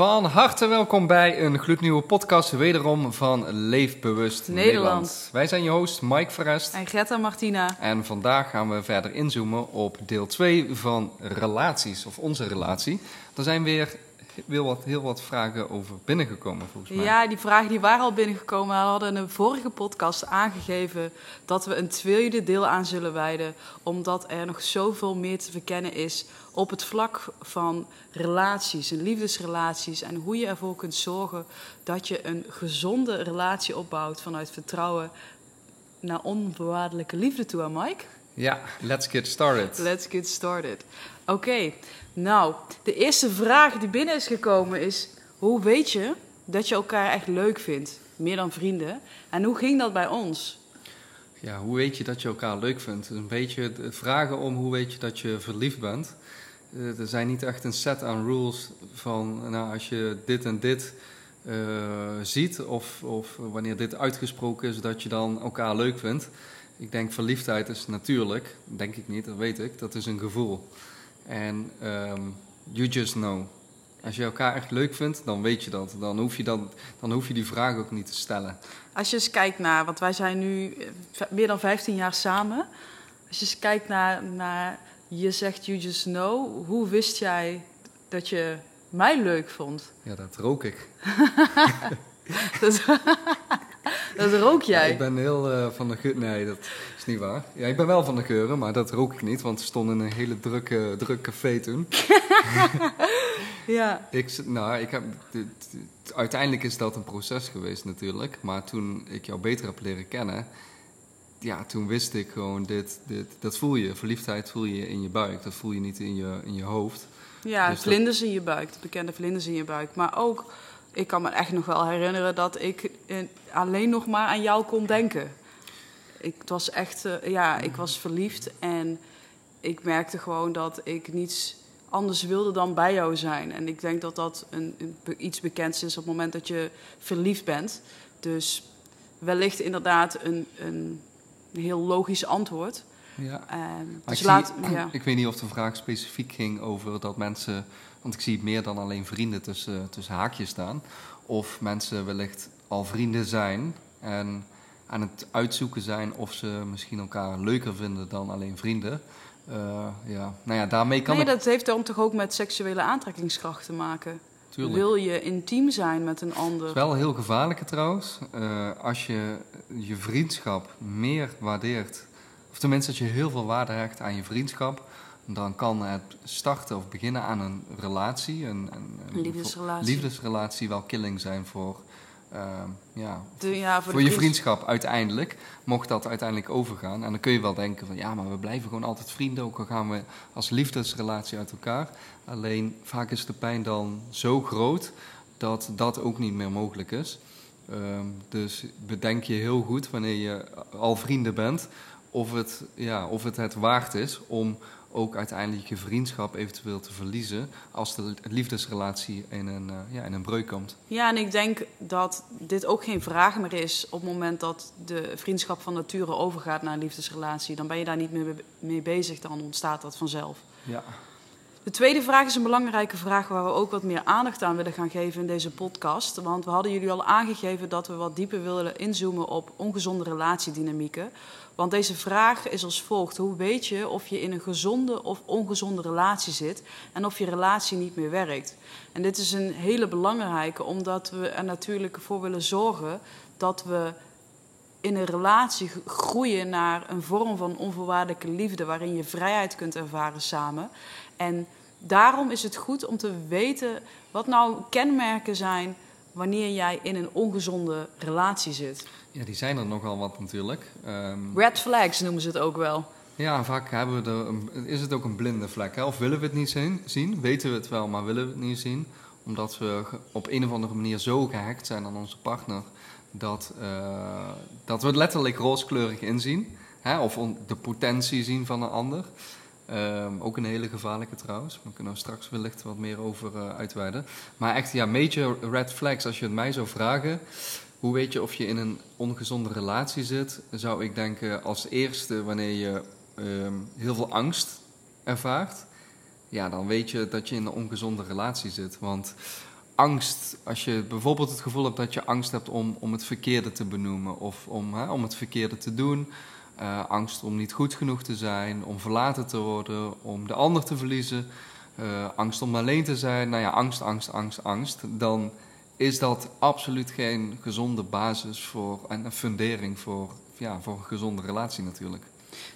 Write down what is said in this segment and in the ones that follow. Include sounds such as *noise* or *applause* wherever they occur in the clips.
Van harte welkom bij een gloednieuwe podcast, wederom van Leefbewust Nederland. Nederland. Wij zijn je host Mike Verrest. En Greta Martina. En vandaag gaan we verder inzoomen op deel 2 van relaties, of onze relatie. Er zijn weer heel wat, heel wat vragen over binnengekomen, volgens mij. Ja, die vragen die waren al binnengekomen. We hadden in een vorige podcast aangegeven dat we een tweede deel aan zullen wijden. Omdat er nog zoveel meer te verkennen is op het vlak van relaties en liefdesrelaties. En hoe je ervoor kunt zorgen dat je een gezonde relatie opbouwt vanuit vertrouwen naar onvoorwaardelijke liefde toe, hè Mike? Ja, let's get started. Let's get started. Oké, nou, de eerste vraag die binnen is gekomen is: hoe weet je dat je elkaar echt leuk vindt? Meer dan vrienden. En hoe ging dat bij ons? Ja, hoe weet je dat je elkaar leuk vindt? Een beetje de vragen om hoe weet je dat je verliefd bent. Eh, er zijn niet echt een set aan rules van, nou, als je dit en dit eh, ziet, of, of wanneer dit uitgesproken is, dat je dan elkaar leuk vindt. Ik denk verliefdheid is natuurlijk, denk ik niet, dat weet ik, dat is een gevoel. En ehm, you just know. Als je elkaar echt leuk vindt, dan weet je dat. Dan hoef je, dan, dan hoef je die vraag ook niet te stellen. Als je eens kijkt naar, want wij zijn nu eh, meer dan 15 jaar samen. Als je eens kijkt naar, naar je zegt you just know, hoe wist jij dat je mij leuk vond? Ja, dat rook ik. *laughs* *laughs* *laughs* Dat, dat rook Ja, jij. ik ben heel eh, van de geur. Nee, dat is niet waar. Ja, ik ben wel van de geuren, maar dat rook ik niet, want we stonden in een hele drukke, druk café toen. *laughs* Ja. Ik, nou, ik heb, uiteindelijk is dat een proces geweest natuurlijk, maar toen ik jou beter heb leren kennen, ja, toen wist ik gewoon dit, dit, dat voel je. Verliefdheid voel je in je buik, dat voel je niet in je, in je hoofd. Ja, Dus dat- vlinders in je buik, de bekende vlinders in je buik. Maar ook, ik kan me echt nog wel herinneren dat ik eh, alleen nog maar aan jou kon denken. Ik het was echt, eh, ja, ik was verliefd en ik merkte gewoon dat ik niets anders wilde dan bij jou zijn. En ik denk dat dat een, iets bekends is op het moment dat je verliefd bent. Dus wellicht inderdaad een, een heel logisch antwoord. Ja. Ehm, dus ik, laat, zie- ja. *clears throat* ik weet niet of de vraag specifiek ging over dat mensen, want ik zie meer dan alleen vrienden tussen, tussen haakjes staan, of mensen wellicht al vrienden zijn en aan het uitzoeken zijn of ze misschien elkaar leuker vinden dan alleen vrienden. Eh, ja, nou ja, daarmee kan Nee, ik dat heeft dan toch ook met seksuele aantrekkingskracht te maken. natuurlijk. Wil je intiem zijn met een ander? Het is wel heel gevaarlijke trouwens. Eh, als je je vriendschap meer waardeert, of tenminste dat je heel veel waarde hecht aan je vriendschap, dan kan het starten of beginnen aan een relatie, een, een, Een liefdesrelatie. liefdesrelatie wel killing zijn voor, eh, ja, De- ja, voor, de je vriends- vriendschap uiteindelijk. Mocht dat uiteindelijk overgaan. En dan kun je wel denken van ja, maar we blijven gewoon altijd vrienden, ook al gaan we als liefdesrelatie uit elkaar. Alleen vaak is de pijn dan zo groot dat dat ook niet meer mogelijk is. Ehm, dus bedenk je heel goed wanneer je al vrienden bent, of het, ja, of het het waard is om ook uiteindelijk je vriendschap eventueel te verliezen als de liefdesrelatie in een, eh, ja, in een breuk komt. Ja, en ik denk dat dit ook geen vraag meer is op het moment dat de vriendschap van nature overgaat naar een liefdesrelatie. Dan ben je daar niet meer mee bezig, dan ontstaat dat vanzelf. Ja. De tweede vraag is een belangrijke vraag waar we ook wat meer aandacht aan willen gaan geven in deze podcast. Want we hadden jullie al aangegeven dat we wat dieper willen inzoomen op ongezonde relatiedynamieken. Want deze vraag is als volgt: hoe weet je of je in een gezonde of ongezonde relatie zit en of je relatie niet meer werkt? En dit is een hele belangrijke, omdat we er natuurlijk voor willen zorgen dat we in een relatie groeien naar een vorm van onvoorwaardelijke liefde waarin je vrijheid kunt ervaren samen. En daarom is het goed om te weten wat nou kenmerken zijn wanneer jij in een ongezonde relatie zit. Ja, die zijn er nogal wat natuurlijk. Ehm, Red flags noemen ze het ook wel. ja, vaak hebben we er een- is het ook een blinde vlek. Hè? Of willen we het niet zien? Weten we het wel, maar willen we het niet zien? Omdat we op een of andere manier zo gehecht zijn aan onze partner... dat, eh, dat we het letterlijk rooskleurig inzien. Hè? Of de potentie zien van een ander. Ehm, ook een hele gevaarlijke trouwens. Daar kunnen we straks wellicht wat meer over eh, uitweiden. Maar echt, ja, major red flags. Als je het mij zou vragen... Hoe weet je of je in een ongezonde relatie zit? Zou ik denken als eerste wanneer je ehm, heel veel angst ervaart. Ja, dan weet je dat je in een ongezonde relatie zit. Want angst, als je bijvoorbeeld het gevoel hebt dat je angst hebt om, om het verkeerde te benoemen of om, hè, om het verkeerde te doen, uh, angst om niet goed genoeg te zijn, om verlaten te worden, om de ander te verliezen, uh, angst om alleen te zijn, nou ja, angst, angst, angst, angst, dan is dat absoluut geen gezonde basis voor en een fundering voor, ja, voor een gezonde relatie natuurlijk.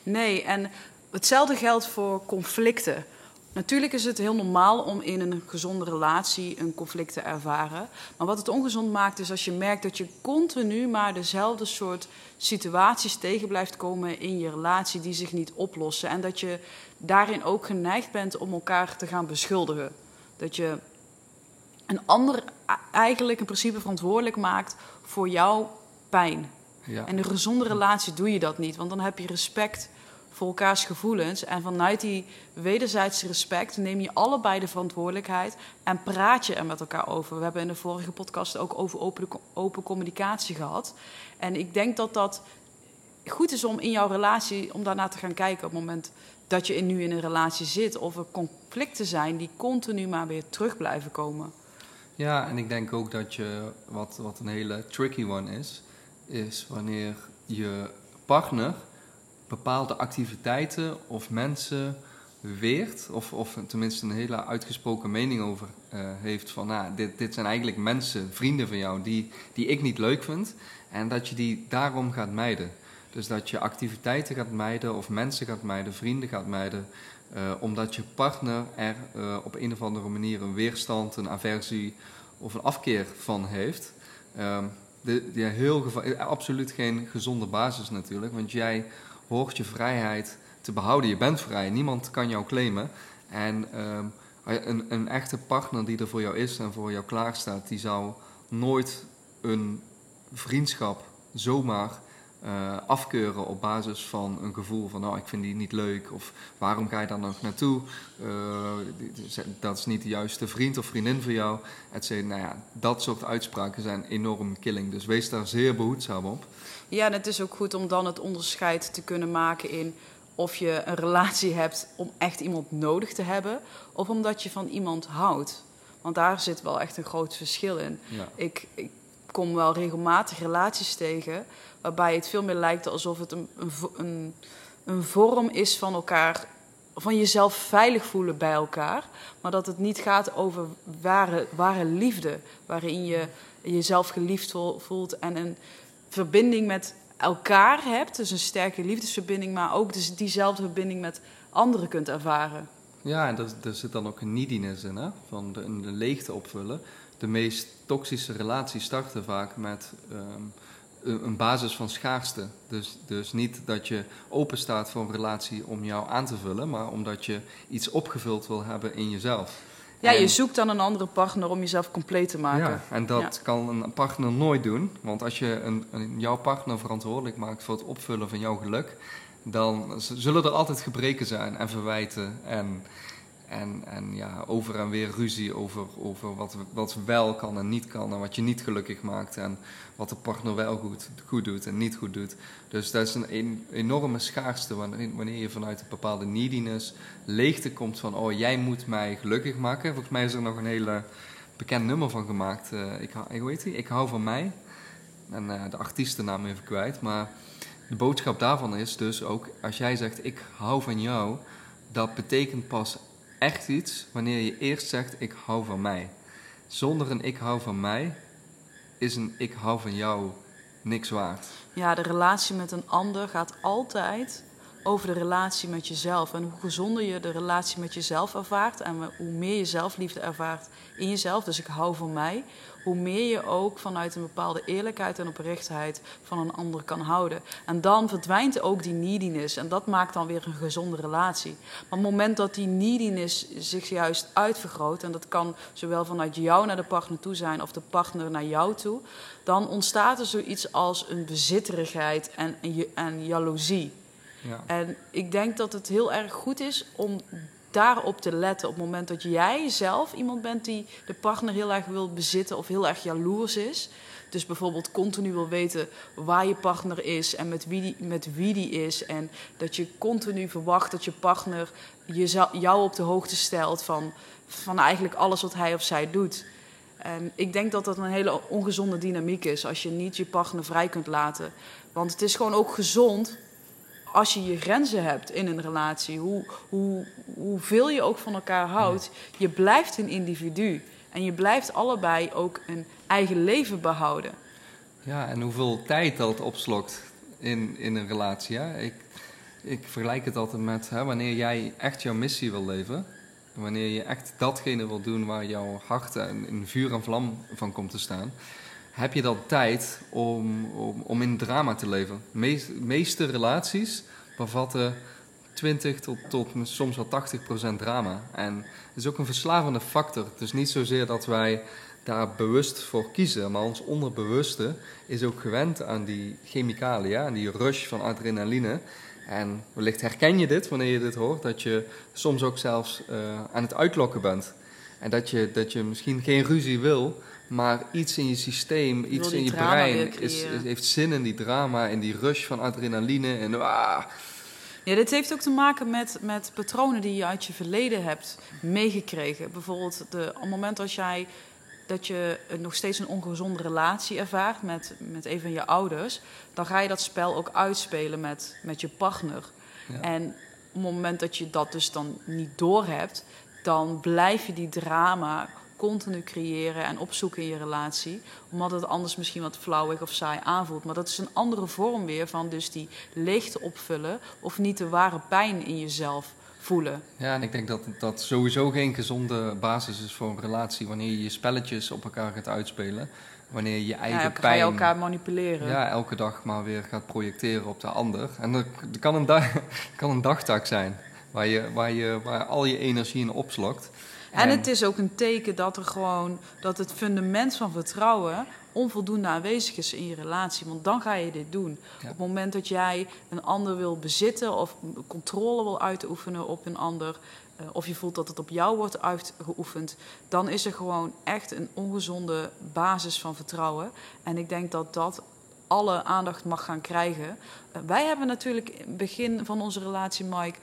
Nee, en hetzelfde geldt voor conflicten. Natuurlijk is het heel normaal om in een gezonde relatie een conflict te ervaren. Maar wat het ongezond maakt is als je merkt dat je continu maar dezelfde soort situaties tegen blijft komen in je relatie die zich niet oplossen. En dat je daarin ook geneigd bent om elkaar te gaan beschuldigen. Dat je een ander eigenlijk in principe verantwoordelijk maakt voor jouw pijn. Ja. En in een gezonde relatie doe je dat niet, want dan heb je respect voor elkaars gevoelens. En vanuit die wederzijdse respect neem je allebei de verantwoordelijkheid en praat je er met elkaar over. We hebben in de vorige podcast ook over open, open communicatie gehad. En ik denk dat dat goed is om in jouw relatie, om daarna te gaan kijken op het moment dat je nu in een relatie zit. Of er conflicten zijn die continu maar weer terug blijven komen. Ja, en ik denk ook dat je, wat, wat een hele tricky one is, is wanneer je partner bepaalde activiteiten of mensen weert, of, of tenminste een hele uitgesproken mening over uh, heeft van nou, dit, dit zijn eigenlijk mensen, vrienden van jou, die, die ik niet leuk vind, en dat je die daarom gaat mijden. Dus dat je activiteiten gaat mijden of mensen gaat mijden, vrienden gaat mijden, uh, omdat je partner er uh, op een of andere manier een weerstand, een aversie of een afkeer van heeft. Um, de, heel absoluut geen gezonde basis natuurlijk, want jij hoort je vrijheid te behouden. Je bent vrij, niemand kan jou claimen. En um, een, een echte partner die er voor jou is en voor jou klaarstaat, die zou nooit een vriendschap zomaar uh, afkeuren op basis van een gevoel van, nou, ik vind die niet leuk, of waarom ga je daar nog naartoe? Uh, dat is niet de juiste vriend of vriendin voor jou. Et nou ja, dat soort uitspraken zijn enorm killing. Dus wees daar zeer behoedzaam op. Ja, en het is ook goed om dan het onderscheid te kunnen maken in of je een relatie hebt om echt iemand nodig te hebben, of omdat je van iemand houdt. Want daar zit wel echt een groot verschil in. Ja. Ik, ik kom wel regelmatig relaties tegen waarbij het veel meer lijkt alsof het een, een, een vorm is van elkaar, van jezelf veilig voelen bij elkaar. Maar dat het niet gaat over ware, ware liefde, waarin je jezelf geliefd voelt en een verbinding met elkaar hebt. Dus een sterke liefdesverbinding, maar ook dus diezelfde verbinding met anderen kunt ervaren. Ja, en er, zit dan ook een neediness in, hè? van de, een leegte opvullen. De meest toxische relaties starten vaak met ehm, een basis van schaarste. Dus, dus niet dat je open staat voor een relatie om jou aan te vullen, maar omdat je iets opgevuld wil hebben in jezelf. Ja, je zoekt dan een andere partner om jezelf compleet te maken. Ja, en dat kan een partner nooit doen. Want als je een, een, jouw partner verantwoordelijk maakt voor het opvullen van jouw geluk, dan zullen er altijd gebreken zijn en verwijten en en, en ja, over en weer ruzie over, over wat, wat wel kan en niet kan. En wat je niet gelukkig maakt. En wat de partner wel goed, goed doet en niet goed doet. Dus dat is een, enorme schaarste wanneer, wanneer je vanuit een bepaalde neediness leegte komt van... Oh, jij moet mij gelukkig maken. Volgens mij is er nog een hele bekend nummer van gemaakt. Uh, ik, hou van mij. En uh, de artiestennaam even kwijt. Maar de boodschap daarvan is dus ook... Als jij zegt ik hou van jou... Dat betekent pas echt iets wanneer je eerst zegt: Ik hou van mij. Zonder een ik hou van mij is een ik hou van jou niks waard. Ja, de relatie met een ander gaat altijd over de relatie met jezelf. En hoe gezonder je de relatie met jezelf ervaart en hoe meer je zelfliefde ervaart in jezelf, dus ik hou van mij, hoe meer je ook vanuit een bepaalde eerlijkheid en oprechtheid van een ander kan houden. En dan verdwijnt ook die neediness en dat maakt dan weer een gezonde relatie. Maar op het moment dat die neediness zich juist uitvergroot, en dat kan zowel vanuit jou naar de partner toe zijn of de partner naar jou toe, dan ontstaat er zoiets als een bezitterigheid en, en, en jaloezie. Ja. En ik denk dat het heel erg goed is om daarop te letten op het moment dat jij zelf iemand bent die de partner heel erg wil bezitten of heel erg jaloers is. Dus bijvoorbeeld continu wil weten waar je partner is en met wie die, met wie die is. En dat je continu verwacht dat je partner je, jou op de hoogte stelt van, van eigenlijk alles wat hij of zij doet. En ik denk dat dat een hele ongezonde dynamiek is als je niet je partner vrij kunt laten. Want het is gewoon ook gezond als je je grenzen hebt in een relatie. Hoe, hoe, hoeveel je ook van elkaar houdt, je blijft een individu. En je blijft allebei ook een eigen leven behouden. Ja, en hoeveel tijd dat opslokt in, in een relatie. Hè? Ik, ik vergelijk het altijd met hè, wanneer jij echt jouw missie wil leven. Wanneer je echt datgene wil doen waar jouw hart in, in vuur en vlam van komt te staan. Heb je dan tijd om, om, om in drama te leven? De meeste relaties bevatten 20 tot, tot soms wel 80 procent drama. En het is ook een verslavende factor. Het is niet zozeer dat wij daar bewust voor kiezen, maar ons onderbewuste is ook gewend aan die chemicaliën, aan die rush van adrenaline. En wellicht herken je dit wanneer je dit hoort, dat je soms ook zelfs uh, aan het uitlokken bent. En dat je, dat je misschien geen ruzie wil, maar iets in je systeem, iets in je brein is, heeft zin in die drama, in die rush van adrenaline. En, ah. Ja, dit heeft ook te maken met, met patronen die je uit je verleden hebt meegekregen. Bijvoorbeeld de, op het moment als jij dat je nog steeds een ongezonde relatie ervaart met, met een van je ouders, dan ga je dat spel ook uitspelen met, met je partner. En op het moment dat je dat dus dan niet doorhebt, dan blijf je die drama continu creëren en opzoeken in je relatie. Omdat het anders misschien wat flauwig of saai aanvoelt. Maar dat is een andere vorm weer van dus die leegte opvullen of niet de ware pijn in jezelf voelen. Ja, en ik denk dat dat sowieso geen gezonde basis is voor een relatie wanneer je je spelletjes op elkaar gaat uitspelen. Wanneer je je eigen ja, pijn... Je elkaar manipuleren. Ja, elke dag maar weer gaat projecteren op de ander. En dat, kan, een dag, *laughs* kan een dagtaak zijn waar, je, waar, je, waar al je energie in opslokt. En het is ook een teken dat er gewoon dat het fundament van vertrouwen onvoldoende aanwezig is in je relatie. Want dan ga je dit doen. Op het moment dat jij een ander wil bezitten of controle wil uitoefenen op een ander, uh, of je voelt dat het op jou wordt uitgeoefend, dan is er gewoon echt een ongezonde basis van vertrouwen. En ik denk dat dat alle aandacht mag gaan krijgen. Uh, wij hebben natuurlijk in het begin van onze relatie, Mike,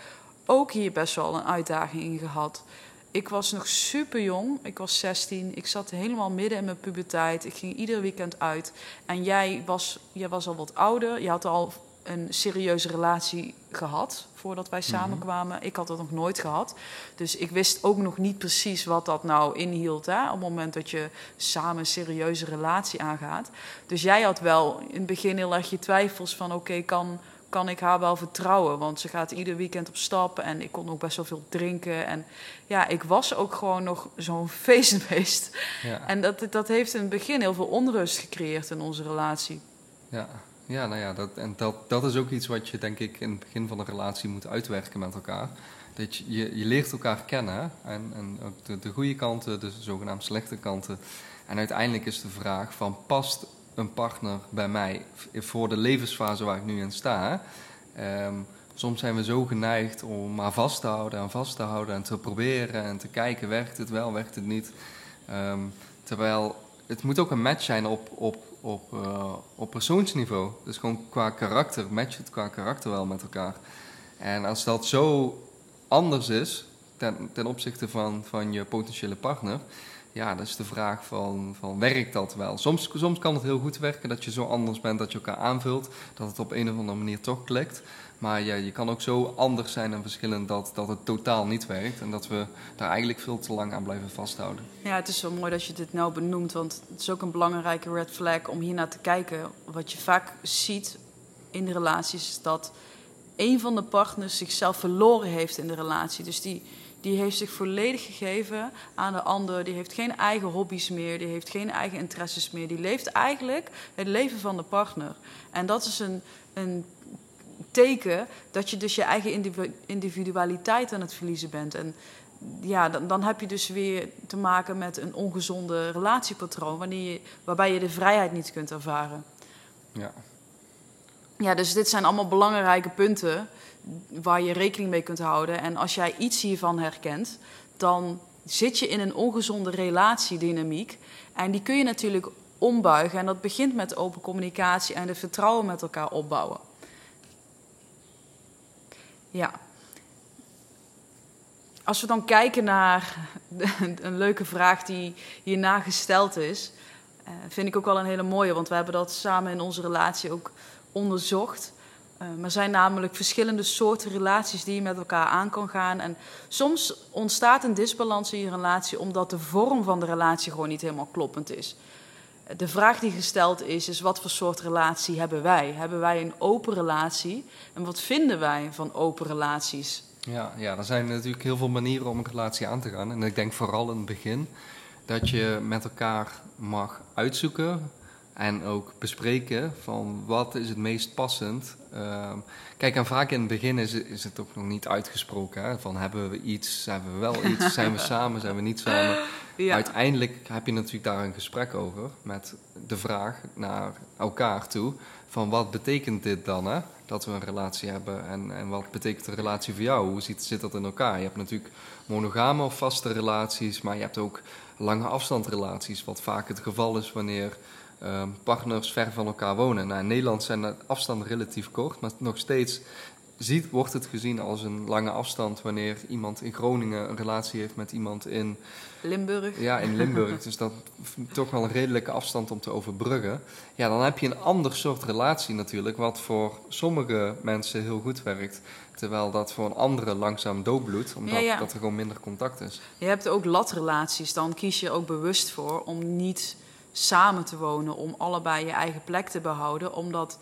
ook hier best wel een uitdaging in gehad ik was nog super jong. Ik was 16. Ik zat helemaal midden in mijn puberteit. Ik ging ieder weekend uit. En jij was, jij was al wat ouder. Je had al een serieuze relatie gehad voordat wij mhm. samenkwamen. Ik had dat nog nooit gehad. Dus ik wist ook nog niet precies wat dat nou inhield. Hè, op het moment dat je samen een serieuze relatie aangaat. Dus jij had wel in het begin heel erg je twijfels van... oké, kan kan ik haar wel vertrouwen. Want ze gaat ieder weekend op stap en ik kon ook best wel veel drinken. En ja, ik was ook gewoon nog zo'n *laughs* feestbeest. Ja. En dat, dat heeft in het begin heel veel onrust gecreëerd in onze relatie. Ja, ja nou ja, dat, en dat, dat is ook iets wat je denk ik in het begin van een relatie moet uitwerken met elkaar. Dat je, je, je leert elkaar kennen en, en ook de, de goede kanten, de zogenaamd slechte kanten. En uiteindelijk is de vraag van past een partner bij mij voor de levensfase waar ik nu in sta. Ehm, soms zijn we zo geneigd om maar vast te houden en vast te houden en te proberen en te kijken, werkt het wel, werkt het niet. Ehm, terwijl het moet ook een match zijn op, op, op, uh, op persoonsniveau. Dus gewoon qua karakter, match het qua karakter wel met elkaar. En als dat zo anders is ten, ten opzichte van, van je potentiële partner, ja, dat is de vraag van, van werkt dat wel? Soms, soms kan het heel goed werken dat je zo anders bent dat je elkaar aanvult, dat het op een of andere manier toch klikt. Maar ja, je kan ook zo anders zijn en verschillend dat, dat het totaal niet werkt. En dat we daar eigenlijk veel te lang aan blijven vasthouden. Ja, het is zo mooi dat je dit nou benoemt. Want het is ook een belangrijke red flag om hier naar te kijken. Wat je vaak ziet in de relaties is dat een van de partners zichzelf verloren heeft in de relatie. Dus die, die heeft zich volledig gegeven aan de ander. Die heeft geen eigen hobby's meer, die heeft geen eigen interesses meer. Die leeft eigenlijk het leven van de partner. En dat is een, een teken dat je dus je eigen individualiteit aan het verliezen bent. En ja, dan, dan heb je dus weer te maken met een ongezonde relatiepatroon, wanneer je, waarbij je de vrijheid niet kunt ervaren. Ja. Ja, dus dit zijn allemaal belangrijke punten waar je rekening mee kunt houden. En als jij iets hiervan herkent, dan zit je in een ongezonde relatiedynamiek. En die kun je natuurlijk ombuigen. En dat begint met open communicatie en de vertrouwen met elkaar opbouwen. Ja. als we dan kijken naar *laughs* een leuke vraag die hierna gesteld is, uh, vind ik ook wel een hele mooie, want we hebben dat samen in onze relatie ook onderzocht. Uh, er zijn namelijk verschillende soorten relaties die je met elkaar aan kan gaan. En soms ontstaat een disbalans in je relatie omdat de vorm van de relatie gewoon niet helemaal kloppend is. De vraag die gesteld is, is wat voor soort relatie hebben wij? Hebben wij een open relatie? En wat vinden wij van open relaties? Ja, ja, er zijn natuurlijk heel veel manieren om een relatie aan te gaan. En ik denk vooral in het begin dat je met elkaar mag uitzoeken en ook bespreken van wat is het meest passend. Uh, kijk, en vaak in het begin is, is het ook nog niet uitgesproken. Hè? Van hebben we iets, hebben we wel iets, *laughs* zijn we samen, zijn we niet samen. Ja. Uiteindelijk heb je natuurlijk daar een gesprek over met de vraag naar elkaar toe. Van wat betekent dit dan, hè? dat we een relatie hebben? En, en wat betekent een relatie voor jou? Hoe zit, zit dat in elkaar? Je hebt natuurlijk monogame of vaste relaties, maar je hebt ook lange afstandrelaties. Wat vaak het geval is wanneer partners ver van elkaar wonen. Nou, in Nederland zijn de afstanden relatief kort, maar nog steeds ziet, wordt het gezien als een lange afstand wanneer iemand in Groningen een relatie heeft met iemand in Limburg. Ja, in Limburg. *laughs* dus dat toch wel een redelijke afstand om te overbruggen. Ja, dan heb je een ander soort relatie natuurlijk, wat voor sommige mensen heel goed werkt. Terwijl dat voor een andere langzaam doodbloedt, omdat Dat er gewoon minder contact is. Je hebt ook latrelaties, dan kies je ook bewust voor om niet samen te wonen, om allebei je eigen plek te behouden, omdat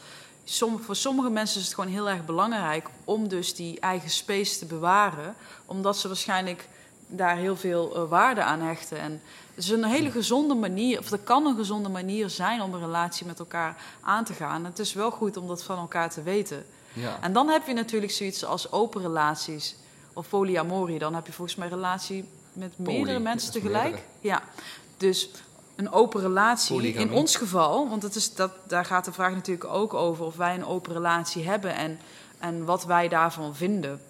voor sommige mensen is het gewoon heel erg belangrijk om dus die eigen space te bewaren. Omdat ze waarschijnlijk daar heel veel uh, waarde aan hechten. En het is een hele gezonde manier, of dat kan een gezonde manier zijn om een relatie met elkaar aan te gaan. Het is wel goed om dat van elkaar te weten. Ja. En dan heb je natuurlijk zoiets als open relaties of polyamorie. Dan heb je volgens mij relatie met meerdere mensen tegelijk. Ja. Dus een open relatie. In ons geval, want het is dat, daar gaat de vraag natuurlijk ook over of wij een open relatie hebben en, en wat wij daarvan vinden.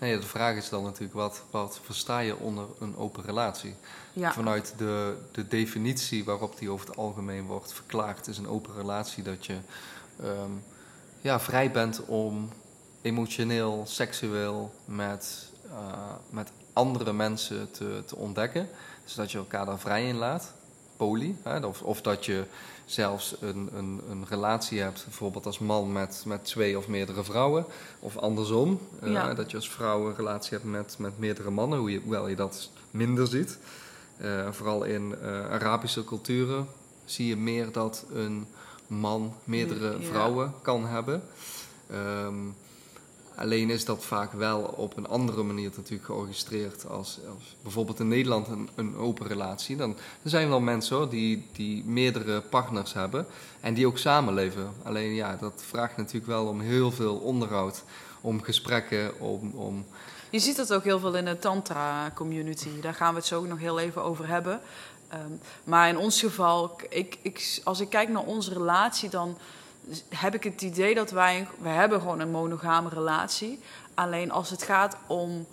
Nee, de vraag is dan natuurlijk, wat, wat versta je onder een open relatie? Ja. Vanuit de, de definitie waarop die over het algemeen wordt verklaard, is een open relatie dat je ehm, ja, vrij bent om emotioneel, seksueel met, uh, met andere mensen te, te ontdekken. Dus dat je elkaar daar vrij in laat, poly. Hè? Of, of dat je zelfs een, een, een relatie hebt, bijvoorbeeld als man met, met twee of meerdere vrouwen. Of andersom, uh, dat je als vrouw een relatie hebt met, met meerdere mannen, hoe je, hoewel je dat minder ziet. Uh, vooral in uh, Arabische culturen zie je meer dat een man meerdere vrouwen kan hebben. Um, Alleen is dat vaak wel op een andere manier natuurlijk georchestreerd als, als bijvoorbeeld in Nederland een, open relatie. Dan er zijn wel mensen hoor, die, die meerdere partners hebben en die ook samenleven. Alleen ja, dat vraagt natuurlijk wel om heel veel onderhoud, om gesprekken, om... om je ziet dat ook heel veel in de tantra-community. Daar gaan we het zo ook nog heel even over hebben. Um, maar in ons geval, ik, ik, als ik kijk naar onze relatie, dan heb ik het idee dat wij, we hebben gewoon een monogame relatie. Alleen als het gaat om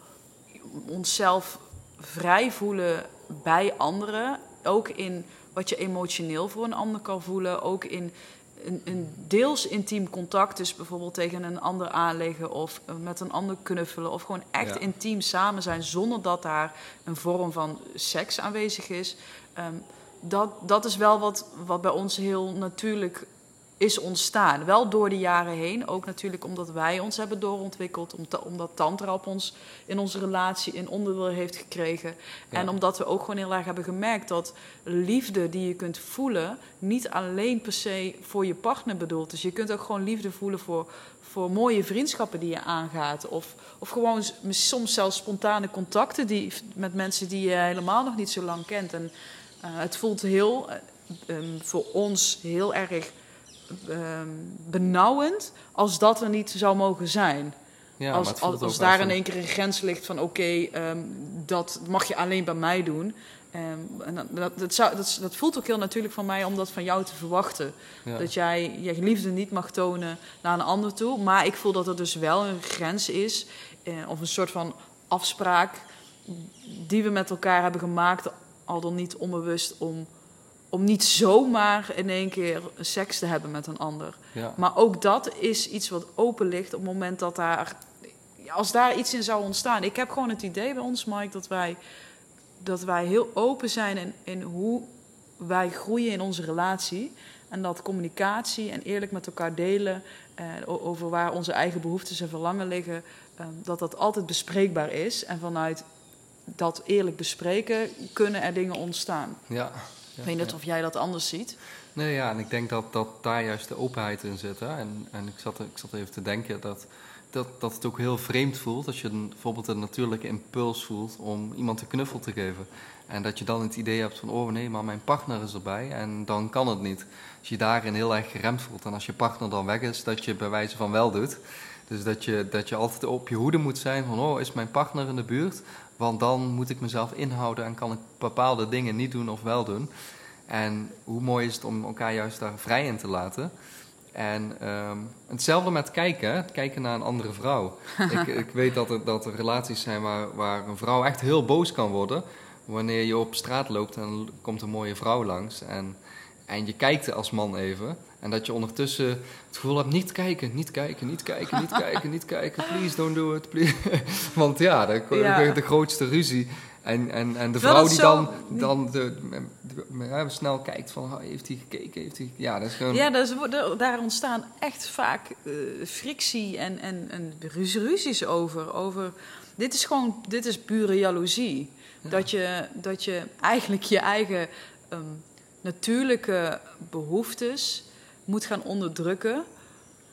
onszelf vrij voelen bij anderen, ook in wat je emotioneel voor een ander kan voelen, ook in een, een, deels intiem contact, dus bijvoorbeeld tegen een ander aanleggen of met een ander knuffelen, of gewoon echt intiem samen zijn zonder dat daar een vorm van seks aanwezig is. Um, dat, dat is wel wat, wat bij ons heel natuurlijk is ontstaan. Wel door de jaren heen. Ook natuurlijk omdat wij ons hebben doorontwikkeld. Omdat Tantra op ons in onze relatie in onderdeel heeft gekregen. En omdat we ook gewoon heel erg hebben gemerkt dat liefde die je kunt voelen. niet alleen per se voor je partner bedoeld is. Je kunt ook gewoon liefde voelen voor, voor mooie vriendschappen die je aangaat. Of, of gewoon soms zelfs spontane contacten die, met mensen die je helemaal nog niet zo lang kent. En uh, het voelt heel. Um, voor ons heel erg Ehm, benauwend als dat er niet zou mogen zijn. Ja, als als, als daar in één keer een grens ligt van oké, ehm, dat mag je alleen bij mij doen. Um, en dat, dat, zou, dat, dat, voelt ook heel natuurlijk van mij om dat van jou te verwachten. Dat jij je liefde niet mag tonen naar een ander toe. Maar ik voel dat er dus wel een grens is, eh, of een soort van afspraak die we met elkaar hebben gemaakt, al dan niet onbewust om om niet zomaar in één keer seks te hebben met een ander. Maar ook dat is iets wat open ligt op het moment dat daar als daar iets in zou ontstaan. Ik heb gewoon het idee bij ons, Mike, dat wij, dat wij heel open zijn in, in hoe wij groeien in onze relatie. En dat communicatie en eerlijk met elkaar delen eh, over waar onze eigen behoeftes en verlangen liggen, eh, dat dat altijd bespreekbaar is. En vanuit dat eerlijk bespreken kunnen er dingen ontstaan. Ja. Ik weet niet of jij dat anders ziet. Nee, ja, en ik denk dat, dat daar juist de openheid in zit. Hè? En, en ik, zat, ik zat even te denken dat, dat, dat het ook heel vreemd voelt als je een, bijvoorbeeld een natuurlijke impuls voelt om iemand een knuffel te geven. En dat je dan het idee hebt van, oh nee, maar mijn partner is erbij en dan kan het niet. Als je daarin heel erg geremd voelt en als je partner dan weg is, dat je bij wijze van wel doet. Dus dat je, dat je altijd op je hoede moet zijn van, oh, is mijn partner in de buurt? Want dan moet ik mezelf inhouden en kan ik bepaalde dingen niet doen of wel doen. En hoe mooi is het om elkaar juist daar vrij in te laten. En ehm, hetzelfde met kijken, kijken naar een andere vrouw. *laughs* ik, ik weet dat er, dat er relaties zijn waar, waar een vrouw echt heel boos kan worden. Wanneer je op straat loopt en komt een mooie vrouw langs. En, en je kijkt als man even. En dat je ondertussen het gevoel hebt, niet kijken, niet kijken, niet kijken, niet kijken, niet kijken. Please don't do it, please. *laughs* Want ja, dan ja. de grootste ruzie. En, en, en de vrouw die dan, dan de, de, snel kijkt van, heeft hij gekeken? Heeft hij, ja, dat is gewoon... Ja, dus, daar ontstaan echt vaak uh, frictie en, en, en ruzies over, over... Dit is gewoon, dit is pure jaloezie. Dat, je, dat je eigenlijk je eigen um, natuurlijke behoeftes moet gaan onderdrukken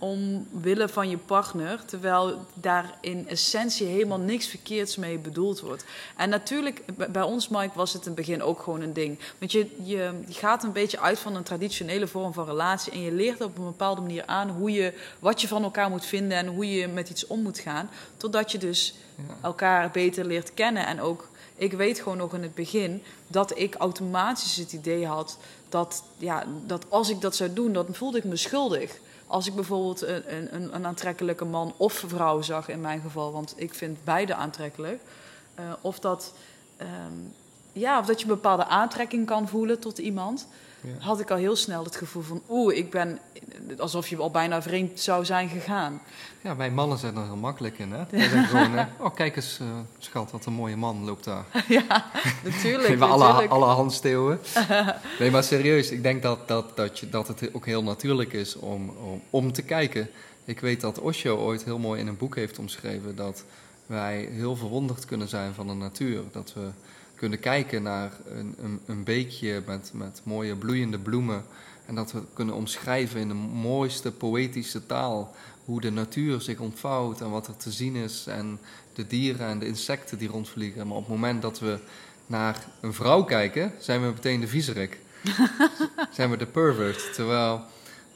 omwille van je partner, terwijl daar in essentie helemaal niks verkeerds mee bedoeld wordt. En natuurlijk, bij ons, Mike, was het in het begin ook gewoon een ding. Want je, je, gaat een beetje uit van een traditionele vorm van relatie en je leert op een bepaalde manier aan hoe je, wat je van elkaar moet vinden en hoe je met iets om moet gaan, totdat je dus elkaar beter leert kennen. En ook, ik weet gewoon nog in het begin dat ik automatisch het idee had dat, ja, dat als ik dat zou doen, dan voelde ik me schuldig. Als ik bijvoorbeeld een, een, een, aantrekkelijke man of vrouw zag, in mijn geval, want ik vind beide aantrekkelijk. Uh, of, dat, um, ja, of dat je een bepaalde aantrekking kan voelen tot iemand. Ja. Had ik al heel snel het gevoel van, oeh, ik ben alsof je al bijna vreemd zou zijn gegaan. Ja, wij mannen zijn er heel makkelijk in, hè? Wij zijn *laughs* gewoon, oh kijk eens, uh, schat, wat een mooie man loopt daar. *laughs* ja, natuurlijk. Geven alle, alle handsteeuwen. *laughs* nee, maar serieus, ik denk dat, dat, dat, je, dat het ook heel natuurlijk is om, om, om te kijken. Ik weet dat Osho ooit heel mooi in een boek heeft omschreven dat wij heel verwonderd kunnen zijn van de natuur. Dat we kunnen kijken naar een, een, een beekje met, met mooie bloeiende bloemen. En dat we kunnen omschrijven in de mooiste poëtische taal hoe de natuur zich ontvouwt en wat er te zien is. En de dieren en de insecten die rondvliegen. Maar op het moment dat we naar een vrouw kijken, zijn we meteen de viezerik. *laughs* zijn we de pervert. Terwijl.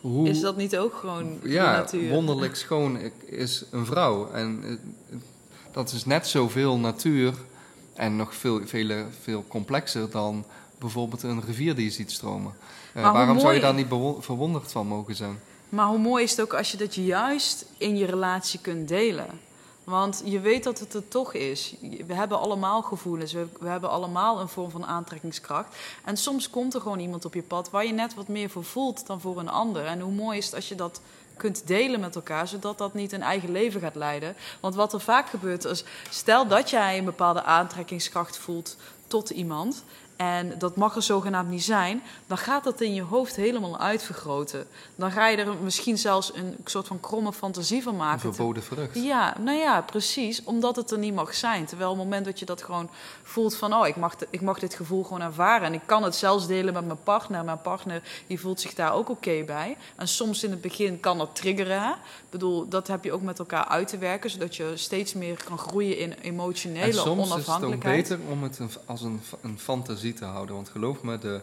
Hoe, is dat niet ook gewoon ja, de natuur? wonderlijk *laughs* schoon is een vrouw. En dat is net zoveel natuur en nog veel, veel, veel complexer dan bijvoorbeeld een rivier die je ziet stromen. Uh, waarom zou je daar niet verwonderd van mogen zijn? Maar hoe mooi is het ook als je dat juist in je relatie kunt delen? Want je weet dat het er toch is. We hebben allemaal gevoelens. We, hebben allemaal een vorm van aantrekkingskracht. En soms komt er gewoon iemand op je pad waar je net wat meer voor voelt dan voor een ander. En hoe mooi is het als je dat kunt delen met elkaar, zodat dat niet een eigen leven gaat leiden. Want wat er vaak gebeurt is, stel dat jij een bepaalde aantrekkingskracht voelt tot iemand en dat mag er zogenaamd niet zijn, dan gaat dat in je hoofd helemaal uitvergroten. Dan ga je er misschien zelfs een soort van kromme fantasie van maken. Een verboden vrucht. Ja, nou ja, precies. Omdat het er niet mag zijn. Terwijl op het moment dat je dat gewoon voelt van... oh, ik mag, ik mag dit gevoel gewoon ervaren. En ik kan het zelfs delen met mijn partner. Mijn partner die voelt zich daar ook oké bij. En soms in het begin kan dat triggeren. Ik bedoel, dat heb je ook met elkaar uit te werken... zodat je steeds meer kan groeien in emotionele en soms onafhankelijkheid. is het ook beter om het als een, een fantasie te houden. Want geloof me, de,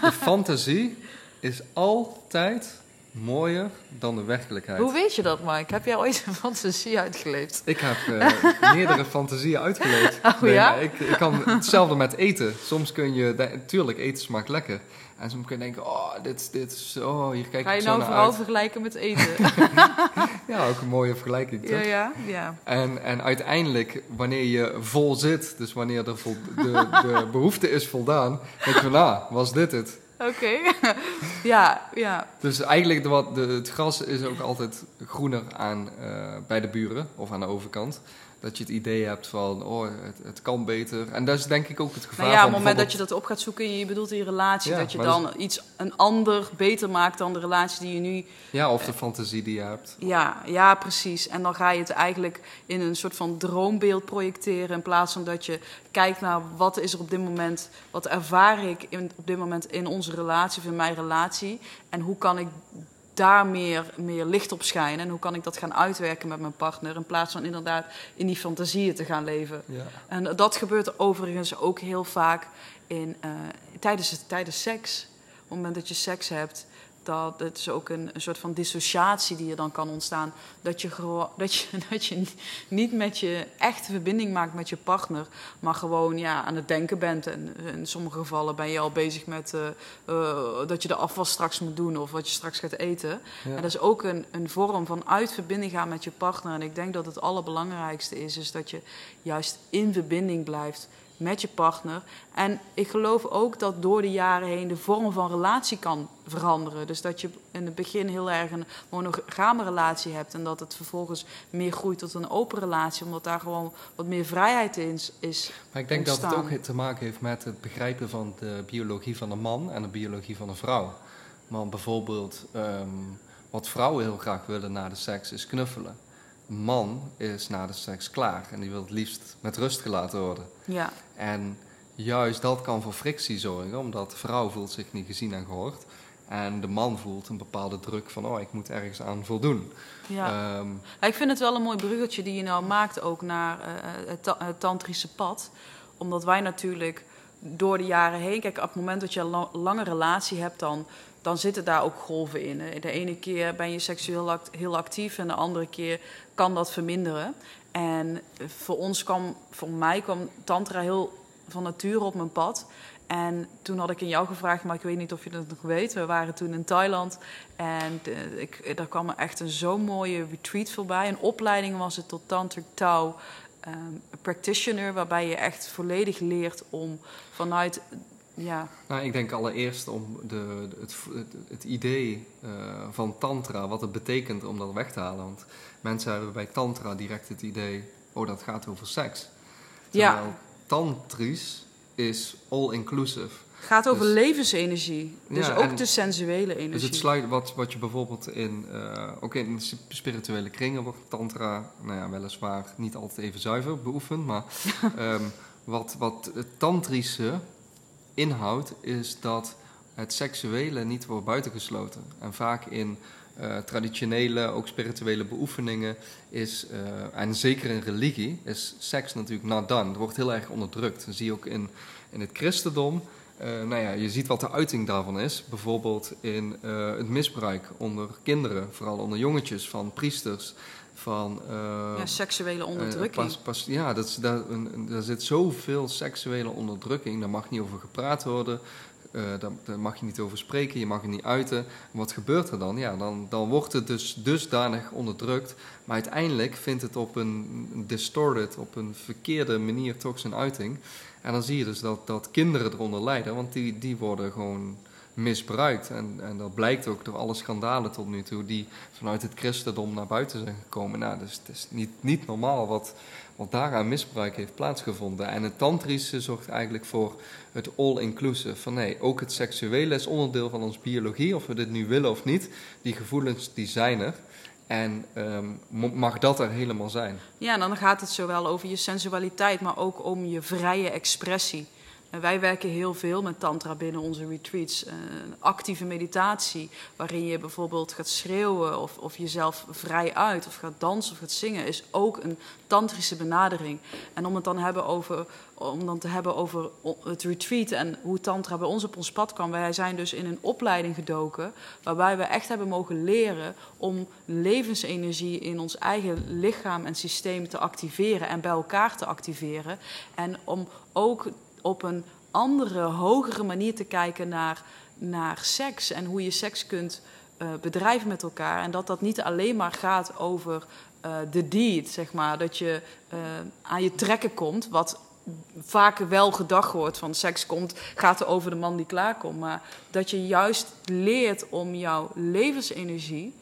de *laughs* fantasie is altijd mooier dan de werkelijkheid. Hoe weet je dat, Mike? Heb jij ooit een fantasie uitgeleefd? Ik heb uh, *laughs* meerdere fantasieën uitgeleefd. Oh ja? ik, ik, kan hetzelfde met eten. Soms kun je, natuurlijk, eten smaakt lekker. En soms kun je denken, oh, dit, dit is, oh, hier kijk Ga je nou vooral uit. vergelijken met eten? *laughs* ja, ook een mooie vergelijking, toch? Ja, ja, ja. En, en uiteindelijk, wanneer je vol zit, dus wanneer de, vol, de, de *laughs* behoefte is voldaan, denk je van, nou, was dit het? Oké. *laughs* ja, ja. Dus eigenlijk, de, wat, de, het gras is ook altijd groener aan, uh, bij de buren of aan de overkant. Dat je het idee hebt van, oh, het, het kan beter. En dat is denk ik ook het gevaar. Nou ja, op het moment dat je dat op gaat zoeken, je bedoelt in je relatie, Ja, dat je dan iets, een ander beter maakt dan de relatie die je nu Ja, of de fantasie die je hebt. Ja, ja, precies. En dan ga je het eigenlijk in een soort van droombeeld projecteren. In plaats van dat je kijkt naar wat is er op dit moment, wat ervaar ik in, op dit moment in onze relatie of in mijn relatie. En hoe kan ik daar meer, meer licht op schijnen. En hoe kan ik dat gaan uitwerken met mijn partner. In plaats van inderdaad in die fantasieën te gaan leven. Ja. En dat gebeurt overigens ook heel vaak in, eh, tijdens, tijdens seks. Op het moment dat je seks hebt, dat het is ook een, een soort van dissociatie die er dan kan ontstaan. Dat je, *laughs* dat, je, dat je niet met je echte verbinding maakt met je partner, maar gewoon ja, aan het denken bent. En in sommige gevallen ben je al bezig met eh, eh, dat je de afwas straks moet doen of wat je straks gaat eten. Ja. En dat is ook een, een vorm van uit verbinding gaan met je partner. En ik denk dat het allerbelangrijkste is, is dat je juist in verbinding blijft met je partner. En ik geloof ook dat door de jaren heen de vorm van relatie kan veranderen. Dus dat je in het begin heel erg een monogame relatie hebt en dat het vervolgens meer groeit tot een open relatie, omdat daar gewoon wat meer vrijheid in is. Maar ik denk dat het ook te maken heeft met het begrijpen van de biologie van de man en de biologie van de vrouw. Want bijvoorbeeld, ehm, wat vrouwen heel graag willen na de seks is knuffelen. Man is na de seks klaar en die wil het liefst met rust gelaten worden. Ja, En juist dat kan voor frictie zorgen, omdat de vrouw voelt zich niet gezien en gehoord. En de man voelt een bepaalde druk van, oh, ik moet ergens aan voldoen. ja. Ehm, Ja, ik vind het wel een mooi bruggetje die je nou maakt ook naar eh, het, ta- het tantrische pad. Omdat wij natuurlijk door de jaren heen... Kijk, op het moment dat je een la- lange relatie hebt, dan, dan zitten daar ook golven in. De ene keer ben je seksueel heel actief en de andere keer kan dat verminderen. En voor ons kwam, voor mij kwam tantra heel van nature op mijn pad. En toen had ik in jou gevraagd, maar ik weet niet of je dat nog weet. We waren toen in Thailand en de- ik, daar kwam echt een zo'n mooie retreat voorbij. Een opleiding was het tot Tantric Tao ehm, practitioner, waarbij je echt volledig leert om vanuit, ja, Nou, ik denk allereerst om de, het, het, het idee eh, van tantra, wat het betekent om dat weg te halen. Want mensen hebben bij tantra direct het idee, oh dat gaat over seks. Ja. Terwijl tantrisch is all-inclusive. gaat over Dus- levensenergie. Dus Ja, ook de sensuele energie. Dus het sluit wat, wat je bijvoorbeeld in, eh, ook in spirituele kringen wordt tantra, nou ja, weliswaar niet altijd even zuiver beoefend, maar *laughs* ehm, wat, wat het tantrische inhoudt, is dat het seksuele niet wordt buitengesloten. En vaak in eh, traditionele, ook spirituele beoefeningen is, eh, en zeker in religie, is seks natuurlijk done. Het wordt heel erg onderdrukt. Dat zie je ook in, in het christendom. Eh, nou ja, je ziet wat de uiting daarvan is. Bijvoorbeeld in het misbruik onder kinderen, vooral onder jongetjes, van priesters, van... eh, ja, seksuele eh, onderdrukking. pas- pas- ja, dat daar, daar zit zoveel seksuele onderdrukking. Daar mag niet over gepraat worden. eh, daar, daar mag je niet over spreken. Je mag het niet uiten. En wat gebeurt er dan? Ja, dan, dan wordt het dus dusdanig onderdrukt. Maar uiteindelijk vindt het op een distorted, op een verkeerde manier toch zijn uiting. En dan zie je dus dat, dat kinderen eronder lijden. Want die, die worden gewoon misbruikt. En, en dat blijkt ook door alle schandalen tot nu toe die vanuit het christendom naar buiten zijn gekomen. Nou, dus het is niet, niet normaal wat, wat daaraan misbruik heeft plaatsgevonden. En het tantrische zorgt eigenlijk voor het all-inclusive. Van nee, ook het seksuele is onderdeel van onze biologie, of we dit nu willen of niet. Die gevoelens die zijn er. En ehm, mag dat er helemaal zijn. Ja, dan gaat het zowel over je sensualiteit, maar ook om je vrije expressie. En wij werken heel veel met tantra binnen onze retreats. Eh, Een actieve meditatie, waarin je bijvoorbeeld gaat schreeuwen of, of jezelf vrij uit, of gaat dansen of gaat zingen, is ook een tantrische benadering. En om het dan, hebben over, om dan te hebben over het retreat en hoe tantra bij ons op ons pad kwam. Wij zijn dus in een opleiding gedoken, waarbij we echt hebben mogen leren om levensenergie in ons eigen lichaam en systeem te activeren en bij elkaar te activeren. En om ook op een andere, hogere manier te kijken naar, naar seks en hoe je seks kunt eh, bedrijven met elkaar. En dat dat niet alleen maar gaat over eh, de deed, zeg maar. Dat je eh, aan je trekken komt, wat vaak wel gedacht wordt van seks komt, gaat er over de man die klaarkomt. Maar dat je juist leert om jouw levensenergie,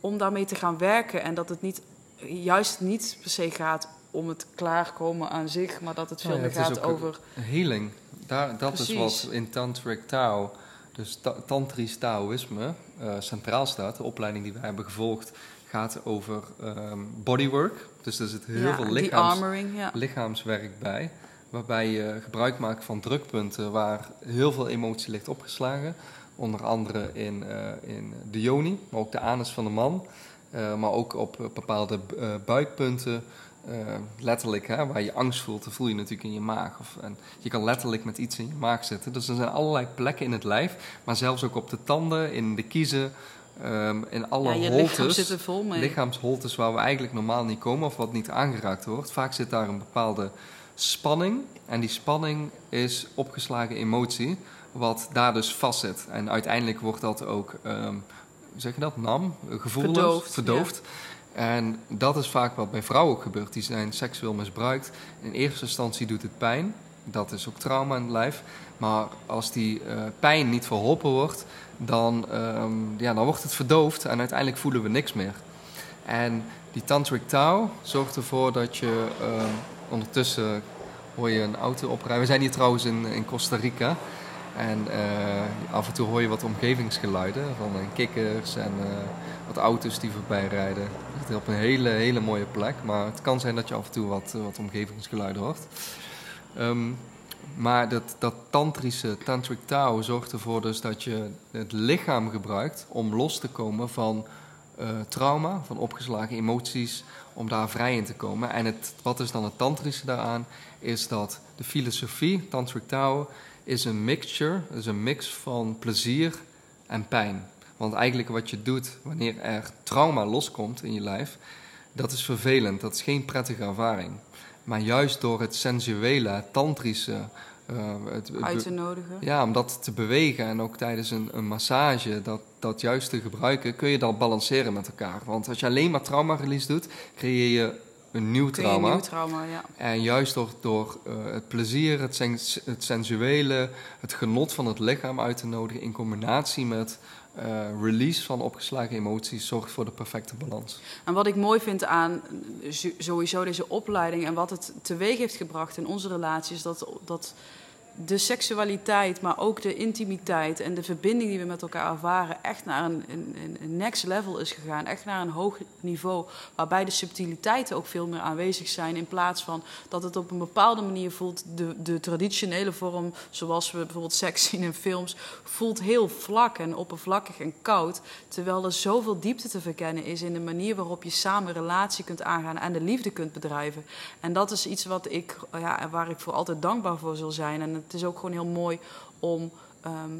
om daarmee te gaan werken. En dat het niet, juist niet per se gaat om het klaarkomen aan zich, maar dat het veel ja, meer is gaat over... Healing. Daar, dat is Precies. wat in Tantric Tao, dus ta- Tantrisch Taoïsme, eh, centraal staat. De opleiding die wij hebben gevolgd gaat over ehm, bodywork. Dus er zit heel ja, veel die lichaams, armoring, ja. lichaamswerk bij. Waarbij je gebruik maakt van drukpunten waar heel veel emotie ligt opgeslagen. Onder andere in, eh, in de yoni, maar ook de anus van de man. Eh, maar ook op bepaalde buikpunten. Eh, letterlijk, hè, waar je angst voelt, dat voel je natuurlijk in je maag. Of, en je kan letterlijk met iets in je maag zitten. Dus er zijn allerlei plekken in het lijf. Maar zelfs ook op de tanden, in de kiezen, ehm, in alle ja, je lichaam holtes lichaamsholtes waar we eigenlijk normaal niet komen of wat niet aangeraakt wordt. Vaak zit daar een bepaalde spanning. En die spanning is opgeslagen emotie, wat daar dus vastzit. En uiteindelijk wordt dat ook, ehm, hoe zeg je dat, nam, gevoelloos, Verdoofd, verdoofd. En dat is vaak wat bij vrouwen ook gebeurt. Die zijn seksueel misbruikt. In eerste instantie doet het pijn. Dat is ook trauma in het lijf. Maar als die eh, pijn niet verholpen wordt, dan, ehm, ja, dan wordt het verdoofd en uiteindelijk voelen we niks meer. En die Tantric Tao zorgt ervoor dat je ehm, ondertussen hoor je een auto oprijden. We zijn hier trouwens in, in Costa Rica. En eh, af en toe hoor je wat omgevingsgeluiden van eh, kikkers en wat auto's die voorbij rijden. Op een hele, hele mooie plek. Maar het kan zijn dat je af en toe wat, eh, wat omgevingsgeluiden hoort. Ehm, maar dat, dat tantrische tantric Tao zorgt ervoor dus dat je het lichaam gebruikt om los te komen van eh, trauma, van opgeslagen emoties, om daar vrij in te komen. En het, wat is dan het tantrische daaraan? Is dat de filosofie, tantric Tao, is een mixture, is een mix van plezier en pijn. Want eigenlijk wat je doet wanneer er trauma loskomt in je lijf, dat is vervelend, dat is geen prettige ervaring. Maar juist door het sensuele, het tantrische, eh, het, het- uit te nodigen. ja, om dat te bewegen en ook tijdens een, een massage, dat, dat juist te gebruiken, kun je dat balanceren met elkaar. Want als je alleen maar trauma-release doet, creëer je een nieuw trauma. een nieuw trauma, ja. En juist door, door eh, het plezier, het, sens- het sensuele, het genot van het lichaam uit te nodigen in combinatie met eh, release van opgeslagen emoties, zorgt voor de perfecte balans. En wat ik mooi vind aan sowieso deze opleiding en wat het teweeg heeft gebracht in onze relatie, is dat, dat de seksualiteit, maar ook de intimiteit en de verbinding die we met elkaar ervaren, echt naar een, een, een next level is gegaan. Echt naar een hoog niveau, waarbij de subtiliteiten ook veel meer aanwezig zijn. In plaats van dat het op een bepaalde manier voelt, de, de traditionele vorm, zoals we bijvoorbeeld seks zien in films, voelt heel vlak en oppervlakkig en koud. Terwijl er zoveel diepte te verkennen is in de manier waarop je samen relatie kunt aangaan en de liefde kunt bedrijven. En dat is iets wat ik, ja, waar ik voor altijd dankbaar voor zal zijn. En het is ook gewoon heel mooi om, ehm,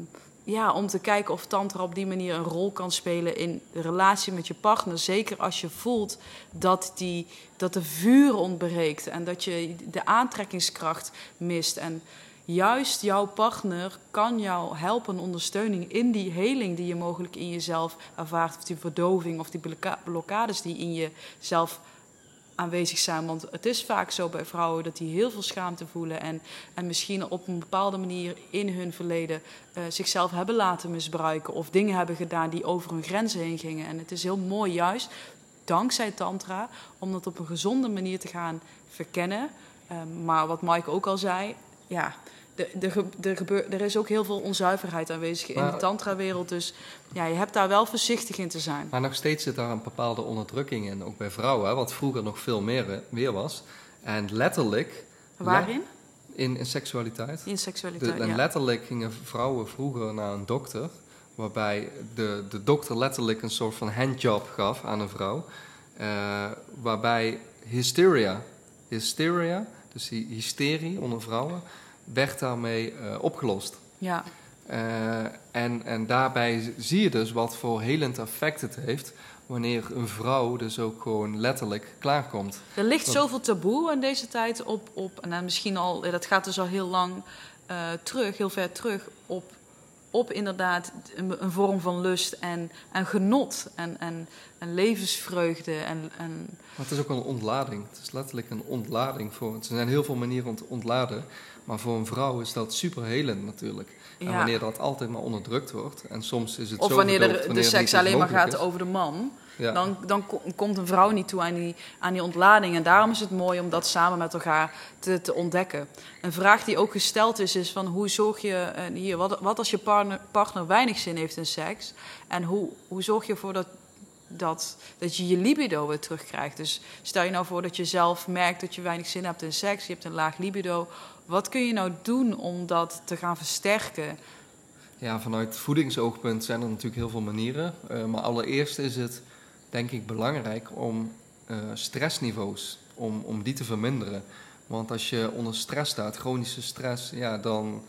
ja, om te kijken of Tantra op die manier een rol kan spelen in de relatie met je partner. Zeker als je voelt dat, die, dat de vuur ontbreekt en dat je de aantrekkingskracht mist. En juist jouw partner kan jou helpen, ondersteuning in die heling die je mogelijk in jezelf ervaart. Of die verdoving of die blokkades die in jezelf aanwezig zijn. Want het is vaak zo bij vrouwen dat die heel veel schaamte voelen. En, en misschien op een bepaalde manier in hun verleden eh, zichzelf hebben laten misbruiken. Of dingen hebben gedaan die over hun grenzen heen gingen. En het is heel mooi juist, dankzij Tantra, om dat op een gezonde manier te gaan verkennen. Ehm, maar wat Mike ook al zei, ja, de, de, gebeur, er is ook heel veel onzuiverheid aanwezig in de tantra-wereld. Dus ja, je hebt daar wel voorzichtig in te zijn. Maar nog steeds zit daar een bepaalde onderdrukking in, ook bij vrouwen, hè, wat vroeger nog veel meer, eh, meer was. En letterlijk Waarin? in, in seksualiteit. In De, seksualiteit, en ja. letterlijk gingen vrouwen vroeger naar een dokter, waarbij de, de dokter letterlijk een soort van handjob gaf aan een vrouw, eh, waarbij hysteria, hysteria, dus die hysterie onder vrouwen, werd daarmee eh, opgelost. ja. Eh, en, en daarbij zie je dus wat voor helend effect het heeft wanneer een vrouw dus ook gewoon letterlijk klaarkomt. Er ligt zoveel taboe in deze tijd op, op en dan misschien al, dat gaat dus al heel lang eh, terug, heel ver terug, op, op inderdaad een, een vorm van lust en, en genot. En, en en levensvreugde. En, en... Maar het is ook een ontlading. Het is letterlijk een ontlading voor. Er zijn heel veel manieren om te ontladen. Maar voor een vrouw is dat super helend natuurlijk. En wanneer dat altijd maar onderdrukt wordt. En soms is het of zo wanneer de, verdoofd, de seks alleen maar gaat is. over de man. Ja. Dan, dan ko- komt een vrouw niet toe aan die, aan die ontlading. En daarom is het mooi om dat samen met elkaar te, te ontdekken. Een vraag die ook gesteld is, is van hoe zorg je eh, hier, wat, wat als je partner, partner weinig zin heeft in seks? En hoe, hoe zorg je ervoor dat, dat, dat je je libido weer terugkrijgt? Dus stel je nou voor dat je zelf merkt dat je weinig zin hebt in seks, je hebt een laag libido. Wat kun je nou doen om dat te gaan versterken? Ja, vanuit voedingsoogpunt zijn er natuurlijk heel veel manieren. Eh, maar allereerst is het denk ik belangrijk om eh, stressniveaus, om, om die te verminderen. Want als je onder stress staat, chronische stress, ja, dan...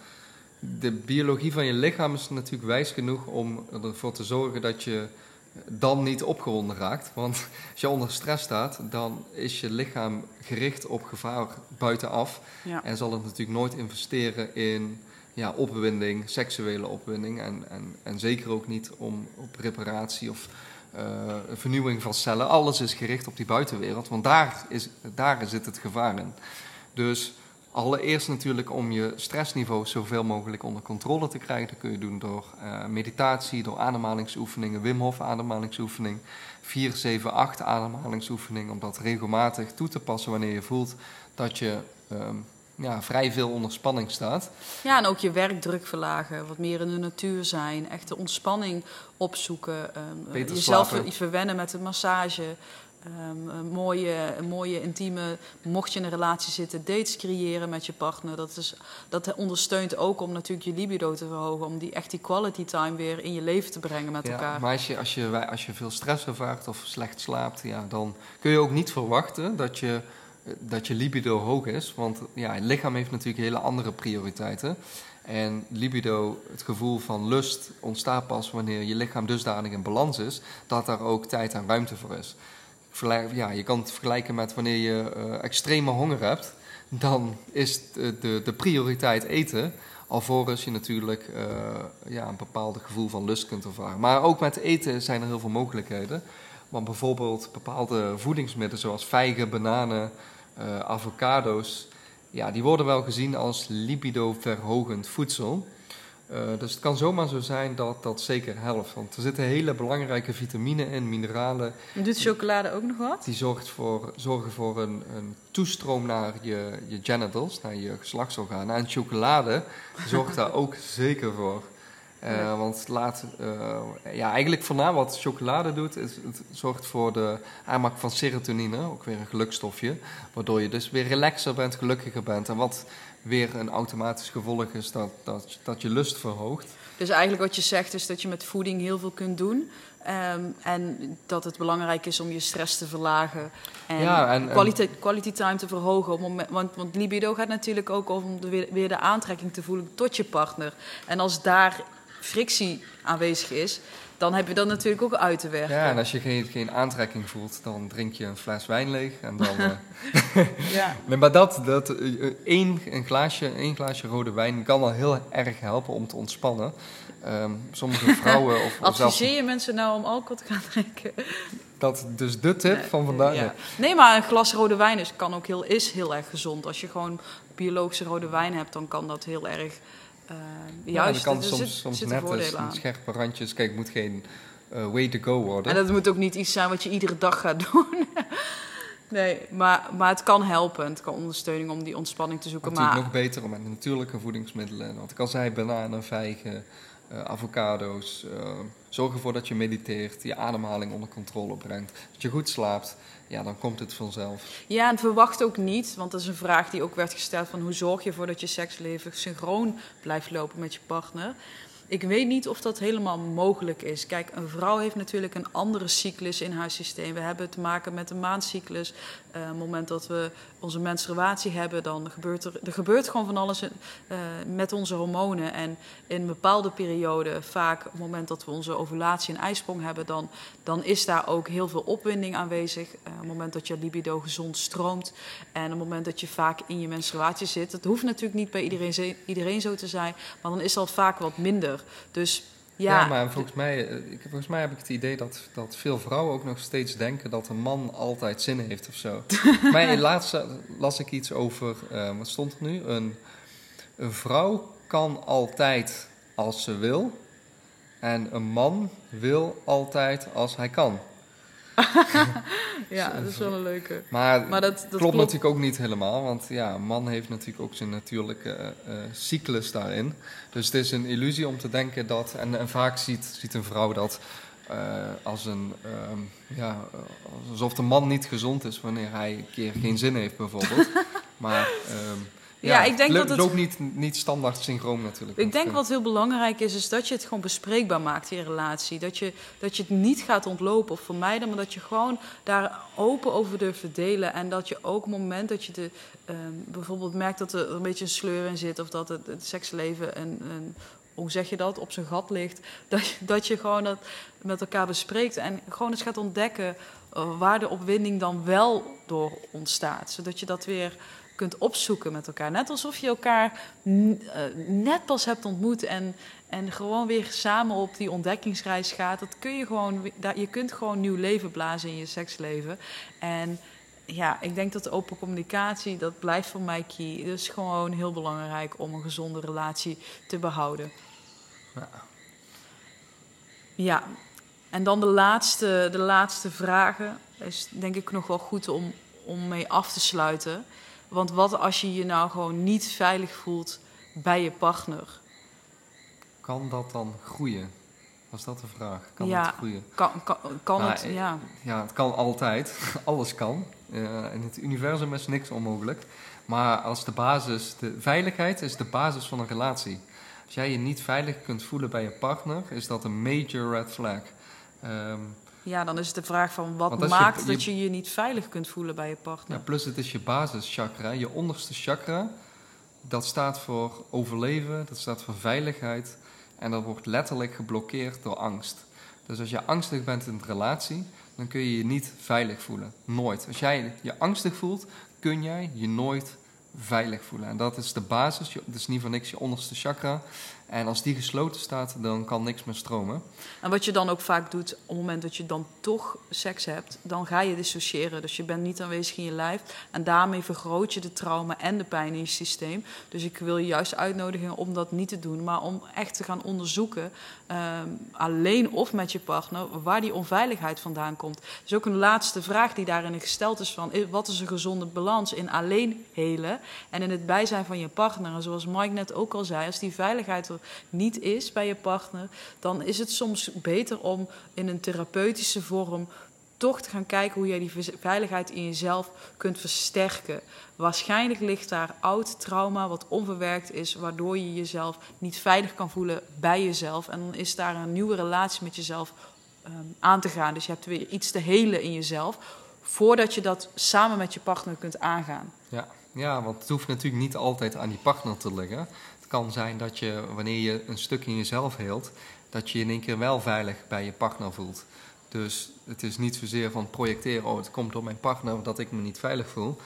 De biologie van je lichaam is natuurlijk wijs genoeg om ervoor te zorgen dat je dan niet opgewonden raakt. Want als je onder stress staat, dan is je lichaam gericht op gevaar buitenaf. Ja. En zal het natuurlijk nooit investeren in ja, opwinding, seksuele opwinding. En, en, en zeker ook niet om op reparatie of eh, vernieuwing van cellen. Alles is gericht op die buitenwereld, want daar, is, daar zit het gevaar in. Dus allereerst natuurlijk om je stressniveau zoveel mogelijk onder controle te krijgen. Dat kun je doen door eh, meditatie, door ademhalingsoefeningen, Wim Hof ademhalingsoefening, 4, 7, 8 ademhalingsoefening. Om dat regelmatig toe te passen wanneer je voelt dat je ehm, ja, vrij veel onder spanning staat. Ja, en ook je werkdruk verlagen, wat meer in de natuur zijn, echte ontspanning opzoeken, ehm, jezelf slapen. ver- verwennen met de massage, ehm, een mooie, een mooie intieme, mocht je in een relatie zitten, dates creëren met je partner. Dat, is, dat ondersteunt ook om natuurlijk je libido te verhogen, om die echt die quality time weer in je leven te brengen met Ja, elkaar. maar als je, als, je, als je veel stress ervaart of slecht slaapt, ja, dan kun je ook niet verwachten dat je, dat je libido hoog is. Want ja, het lichaam heeft natuurlijk hele andere prioriteiten. En libido, het gevoel van lust, ontstaat pas wanneer je lichaam dusdanig in balans is dat daar ook tijd en ruimte voor is. Ja, je kan het vergelijken met wanneer je eh, extreme honger hebt, dan is de, de, de prioriteit eten. Alvorens je natuurlijk eh, ja, een bepaald gevoel van lust kunt ervaren. Maar ook met eten zijn er heel veel mogelijkheden. Want bijvoorbeeld bepaalde voedingsmiddelen zoals vijgen, bananen, eh, avocado's, ja, die worden wel gezien als libido-verhogend voedsel. Eh, dus het kan zomaar zo zijn dat dat zeker helpt. Want er zitten hele belangrijke vitamine in, mineralen. En Doet chocolade ook nog wat? Die zorgt voor, zorgen voor een, een toestroom naar je, je genitals, naar je geslachtsorganen. En chocolade zorgt daar *laughs* ook zeker voor. Eh, Ja. Want laat, eh, ja, eigenlijk voornaam wat chocolade doet, is het zorgt voor de aanmaak van serotonine, ook weer een gelukstofje. Waardoor je dus weer relaxer bent, gelukkiger bent. En wat weer een automatisch gevolg is dat, dat, dat je lust verhoogt. Dus eigenlijk wat je zegt is dat je met voeding heel veel kunt doen. Ehm, en dat het belangrijk is om je stress te verlagen. En, Ja, en- en- quality, quality time te verhogen. Op het moment- want, want libido gaat natuurlijk ook om de, weer de aantrekking te voelen tot je partner. En als daar frictie aanwezig is, dan heb je dat natuurlijk ook uit te werken. Ja, en als je geen, geen aantrekking voelt, dan drink je een fles wijn leeg. En dan, *laughs* eh, *laughs* Ja. Nee, maar dat, dat eh, één, een glaasje, één glaasje rode wijn kan al heel erg helpen om te ontspannen. Ehm, sommige *laughs* vrouwen of, of zelfs Adviseer je mensen nou om alcohol te gaan drinken? dat dus de tip van vandaag. Ja. Nee, maar een glas rode wijn is, kan ook heel, is heel erg gezond. Als je gewoon biologische rode wijn hebt, dan kan dat heel erg... Ja, juist, dat kan er soms, zit- soms net voordelen eens aan. scherpe randjes. Kijk, het moet geen eh, way to go worden. En dat moet ook niet iets zijn wat je iedere dag gaat *laughs* doen. nee, maar, maar het kan helpen. Het kan ondersteuning om die ontspanning te zoeken. Natuurlijk Maar nog beter om met natuurlijke voedingsmiddelen. Want ik al zei, bananen, vijgen, eh, avocado's. zorg ervoor dat je mediteert, je ademhaling onder controle brengt. Dat je goed slaapt, ja, dan komt het vanzelf. ja, en verwacht ook niet, want dat is een vraag die ook werd gesteld: van hoe zorg je ervoor dat je seksleven synchroon blijft lopen met je partner? Ik weet niet of dat helemaal mogelijk is. Kijk, een vrouw heeft natuurlijk een andere cyclus in haar systeem. We hebben te maken met een maandcyclus. Op het moment dat we onze menstruatie hebben, dan gebeurt er, er gebeurt gewoon van alles eh, met onze hormonen. En in een bepaalde periode, vaak op het moment dat we onze ovulatie en ijsprong hebben, dan, dan is daar ook heel veel opwinding aanwezig. Eh, op het moment dat je libido gezond stroomt. En op het moment dat je vaak in je menstruatie zit. Het hoeft natuurlijk niet bij iedereen, iedereen zo te zijn, maar dan is al vaak wat minder. Dus Ja, Ja, maar volgens mij, eh, ik, volgens mij heb ik het idee dat, dat veel vrouwen ook nog steeds denken dat een man altijd zin heeft of zo. *laughs* maar laatst las ik iets over, eh, wat stond er nu? Een, een vrouw kan altijd als ze wil. En een man wil altijd als hij kan. Ja, dat is wel een leuke. Maar, Maar dat, dat klopt, klopt, natuurlijk ook niet helemaal. Want ja, een man heeft natuurlijk ook zijn natuurlijke eh, eh, cyclus daarin. Dus het is een illusie om te denken dat... En, en vaak ziet, ziet een vrouw dat eh, als een... ehm, ja, alsof de man niet gezond is wanneer hij een keer geen zin heeft bijvoorbeeld. *laughs* maar... ehm, Ja, ik denk dat het- ook niet, niet standaard synchroon natuurlijk. Ik denk eh, wat heel belangrijk is, is dat je het gewoon bespreekbaar maakt in je relatie. Dat je, dat je het niet gaat ontlopen of vermijden, maar dat je gewoon daar open over durft te delen. En dat je ook op het moment dat je de, ehm, bijvoorbeeld merkt dat er een beetje een sleur in zit of dat het, het seksleven een, een, hoe zeg je dat, op zijn gat ligt. *laughs* Dat je, dat je gewoon dat met elkaar bespreekt en gewoon eens gaat ontdekken eh, waar de opwinding dan wel door ontstaat. Zodat je dat weer kunt opzoeken met elkaar. Net alsof je elkaar eh, net pas hebt ontmoet en, en gewoon weer samen op die ontdekkingsreis gaat. Dat kun je gewoon, je kunt gewoon nieuw leven blazen in je seksleven. En ja, ik denk dat de open communicatie, dat blijft voor mij key. Is gewoon heel belangrijk om een gezonde relatie te behouden. Ja. Ja, en dan de laatste, de laatste vragen is denk ik nog wel goed om, om mee af te sluiten. Want wat als je je nou gewoon niet veilig voelt bij je partner? Kan dat dan groeien? Was dat de vraag? Kan Ja. dat groeien? Kan, kan, kan Nou, het, eh, ja. Ja, het kan altijd. *laughs* Alles kan. Eh, in het universum is niks onmogelijk. Maar als de basis, de veiligheid is de basis van een relatie. Als jij je niet veilig kunt voelen bij je partner, is dat een major red flag. Ehm, ja, dan is het de vraag van wat je- maakt je- dat je je niet veilig kunt voelen bij je partner? ja, plus het is je basischakra, je onderste chakra. Dat staat voor overleven, dat staat voor veiligheid. En dat wordt letterlijk geblokkeerd door angst. Dus als je angstig bent in een relatie, dan kun je je niet veilig voelen. Nooit. Als jij je angstig voelt, kun jij je nooit veilig voelen. En dat is de basis, dat is niet voor niks je onderste chakra. En als die gesloten staat, dan kan niks meer stromen. En wat je dan ook vaak doet, op het moment dat je dan toch seks hebt, dan ga je dissociëren. Dus je bent niet aanwezig in je lijf. En daarmee vergroot je de trauma en de pijn in je systeem. Dus ik wil je juist uitnodigen om dat niet te doen, maar om echt te gaan onderzoeken, ehm, alleen of met je partner, waar die onveiligheid vandaan komt. Dus ook een laatste vraag die daarin gesteld is van, eh, wat is een gezonde balans in alleen helen en in het bijzijn van je partner? En zoals Mike net ook al zei, als die veiligheid niet is bij je partner, dan is het soms beter om in een therapeutische vorm toch te gaan kijken hoe jij die ve- veiligheid in jezelf kunt versterken. Waarschijnlijk ligt daar oud trauma wat onverwerkt is, waardoor je jezelf niet veilig kan voelen bij jezelf. En dan is daar een nieuwe relatie met jezelf ehm, aan te gaan. Dus je hebt weer iets te helen in jezelf, voordat je dat samen met je partner kunt aangaan. Ja. ja, want het hoeft natuurlijk niet altijd aan die partner te liggen. Kan zijn dat je, wanneer je een stuk in jezelf heelt, dat je je in één keer wel veilig bij je partner voelt. Dus het is niet zozeer van projecteren, oh het komt door mijn partner dat ik me niet veilig voel.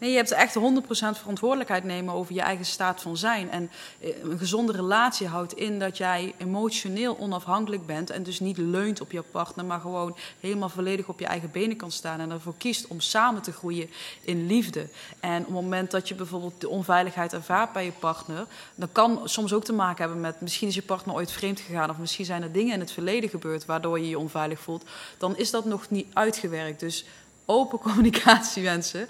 Nee, je hebt echt 100% verantwoordelijkheid nemen over je eigen staat van zijn. En eh, een gezonde relatie houdt in dat jij emotioneel onafhankelijk bent en dus niet leunt op je partner, maar gewoon helemaal volledig op je eigen benen kan staan en ervoor kiest om samen te groeien in liefde. En op het moment dat je bijvoorbeeld de onveiligheid ervaart bij je partner, dan kan soms ook te maken hebben met misschien is je partner ooit vreemd gegaan of misschien zijn er dingen in het verleden gebeurd waardoor je je onveilig voelt. Dan is dat nog niet uitgewerkt. Dus open *laughs* communicatie, mensen.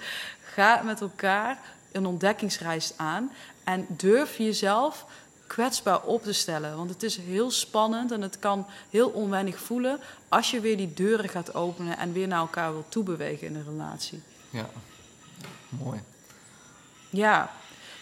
Ga met elkaar een ontdekkingsreis aan en durf jezelf kwetsbaar op te stellen. Want het is heel spannend en het kan heel onwennig voelen als je weer die deuren gaat openen en weer naar elkaar wil toebewegen in een relatie. Ja, mooi. Ja,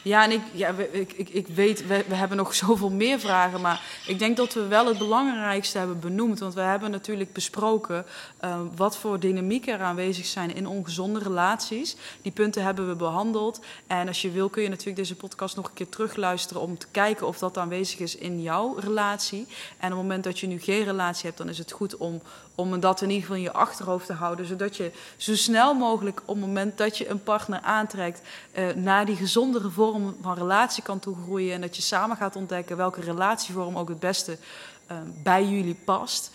ja en ik, ja, ik, ik, ik weet, we, we hebben nog *laughs* zoveel meer vragen, maar ik denk dat we wel het belangrijkste hebben benoemd. Want we hebben natuurlijk besproken eh, wat voor dynamieken er aanwezig zijn in ongezonde relaties. Die punten hebben we behandeld. En als je wil kun je natuurlijk deze podcast nog een keer terugluisteren om te kijken of dat aanwezig is in jouw relatie. En op het moment dat je nu geen relatie hebt, dan is het goed om, om dat in ieder geval in je achterhoofd te houden. Zodat je zo snel mogelijk op het moment dat je een partner aantrekt, eh, naar die gezondere vorm van relatie kan toegroeien. En dat je samen gaat ontdekken welke relatievorm ook het beste uh, bij jullie past.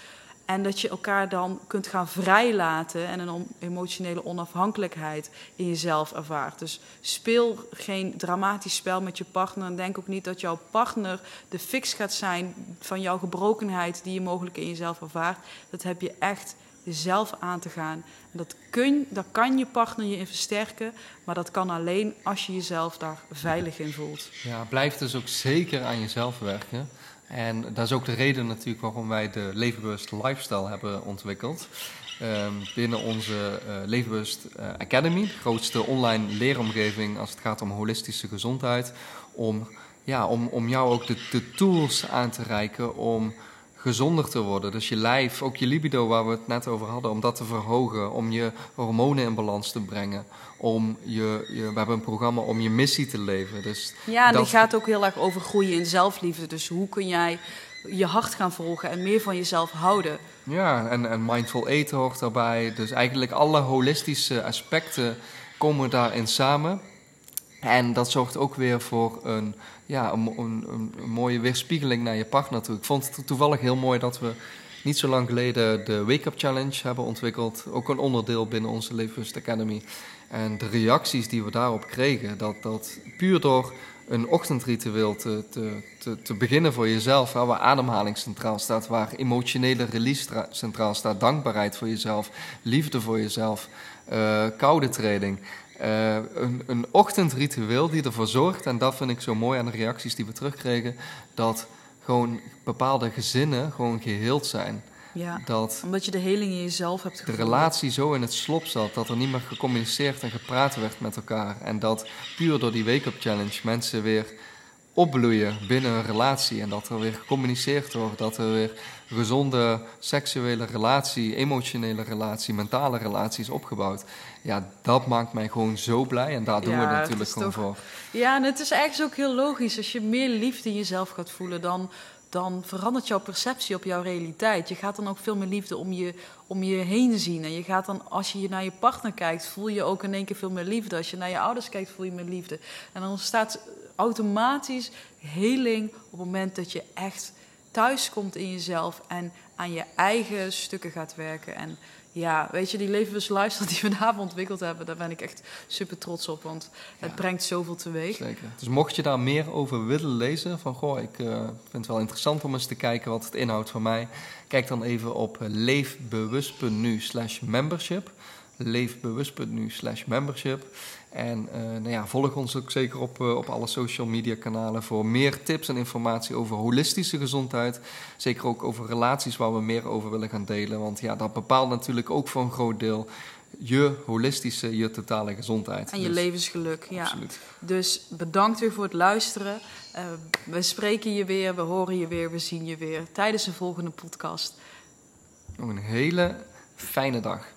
En dat je elkaar dan kunt gaan vrijlaten en een emotionele onafhankelijkheid in jezelf ervaart. Dus speel geen dramatisch spel met je partner. En denk ook niet dat jouw partner de fix gaat zijn van jouw gebrokenheid die je mogelijk in jezelf ervaart. Dat heb je echt jezelf aan te gaan. En dat, kun, kan je partner je in versterken, maar dat kan alleen als je jezelf daar veilig in voelt. Ja, blijf dus ook zeker aan jezelf werken. En dat is ook de reden natuurlijk waarom wij de Levenbewust Lifestyle hebben ontwikkeld. Um, binnen onze uh, Levenbewust uh, Academy, de grootste online leeromgeving als het gaat om holistische gezondheid. Om, ja, om, om jou ook de, de tools aan te reiken om gezonder te worden. Dus je lijf, ook je libido waar we het net over hadden, om dat te verhogen, om je hormonen in balans te brengen. Om je, je we hebben een programma om je missie te leven. Dus ja, dat... die gaat ook heel erg over groeien in zelfliefde. Dus hoe kun jij je hart gaan volgen en meer van jezelf houden? Ja, en, en mindful eten hoort daarbij. Dus eigenlijk alle holistische aspecten komen daarin samen. En dat zorgt ook weer voor een, ja, een, een, een, mooie weerspiegeling naar je partner toe. Ik vond het toevallig heel mooi dat we niet zo lang geleden de Wake Up Challenge hebben ontwikkeld. Ook een onderdeel binnen onze Leeflust Academy. En de reacties die we daarop kregen, dat, dat puur door een ochtendritueel te, te, te, te beginnen voor jezelf, waar ademhaling centraal staat, waar emotionele release centraal staat, dankbaarheid voor jezelf, liefde voor jezelf, uh, koude training. Uh, een, een ochtendritueel die ervoor zorgt, en dat vind ik zo mooi aan de reacties die we terugkregen, dat gewoon bepaalde gezinnen gewoon geheeld zijn. Ja, dat omdat je de heling in jezelf hebt. De relatie zo in het slop zat dat er niet meer gecommuniceerd en gepraat werd met elkaar. En dat puur door die wake-up challenge mensen weer opbloeien binnen een relatie. En dat er weer gecommuniceerd wordt, dat er weer gezonde seksuele relatie, emotionele relatie, mentale relatie is opgebouwd. Ja, dat maakt mij gewoon zo blij en daar doen we natuurlijk gewoon voor. Ja, en het is eigenlijk ook heel logisch. Als je meer liefde in jezelf gaat voelen, dan, dan verandert jouw perceptie op jouw realiteit. Je gaat dan ook veel meer liefde om je, om je heen zien. En je gaat dan, als je naar je partner kijkt, voel je ook in één keer veel meer liefde. Als je naar je ouders kijkt, voel je meer liefde. En dan ontstaat automatisch heling op het moment dat je echt thuis komt in jezelf en aan je eigen stukken gaat werken. En ja, weet je, die lifestyle die we *laughs* daar ontwikkeld hebben, daar ben ik echt super trots op, want het brengt zoveel teweeg. Zeker. Dus mocht je daar meer over willen lezen, van goh, ik uh, vind het wel interessant om eens te kijken wat het inhoudt van mij, kijk dan even op leefbewust.nu slash membership. Leefbewust.nu slash membership. En uh, nou ja, volg ons ook zeker op, uh, op alle social media kanalen voor meer tips en informatie over holistische gezondheid. Zeker ook over relaties waar we meer over willen gaan delen. Want ja, dat bepaalt natuurlijk ook voor een groot deel je holistische, je totale gezondheid. En je dus, levensgeluk, ja. Absoluut. Dus bedankt weer voor het luisteren. Uh, we spreken je weer, we horen je weer, we zien je weer tijdens de volgende podcast. Nog een hele fijne dag.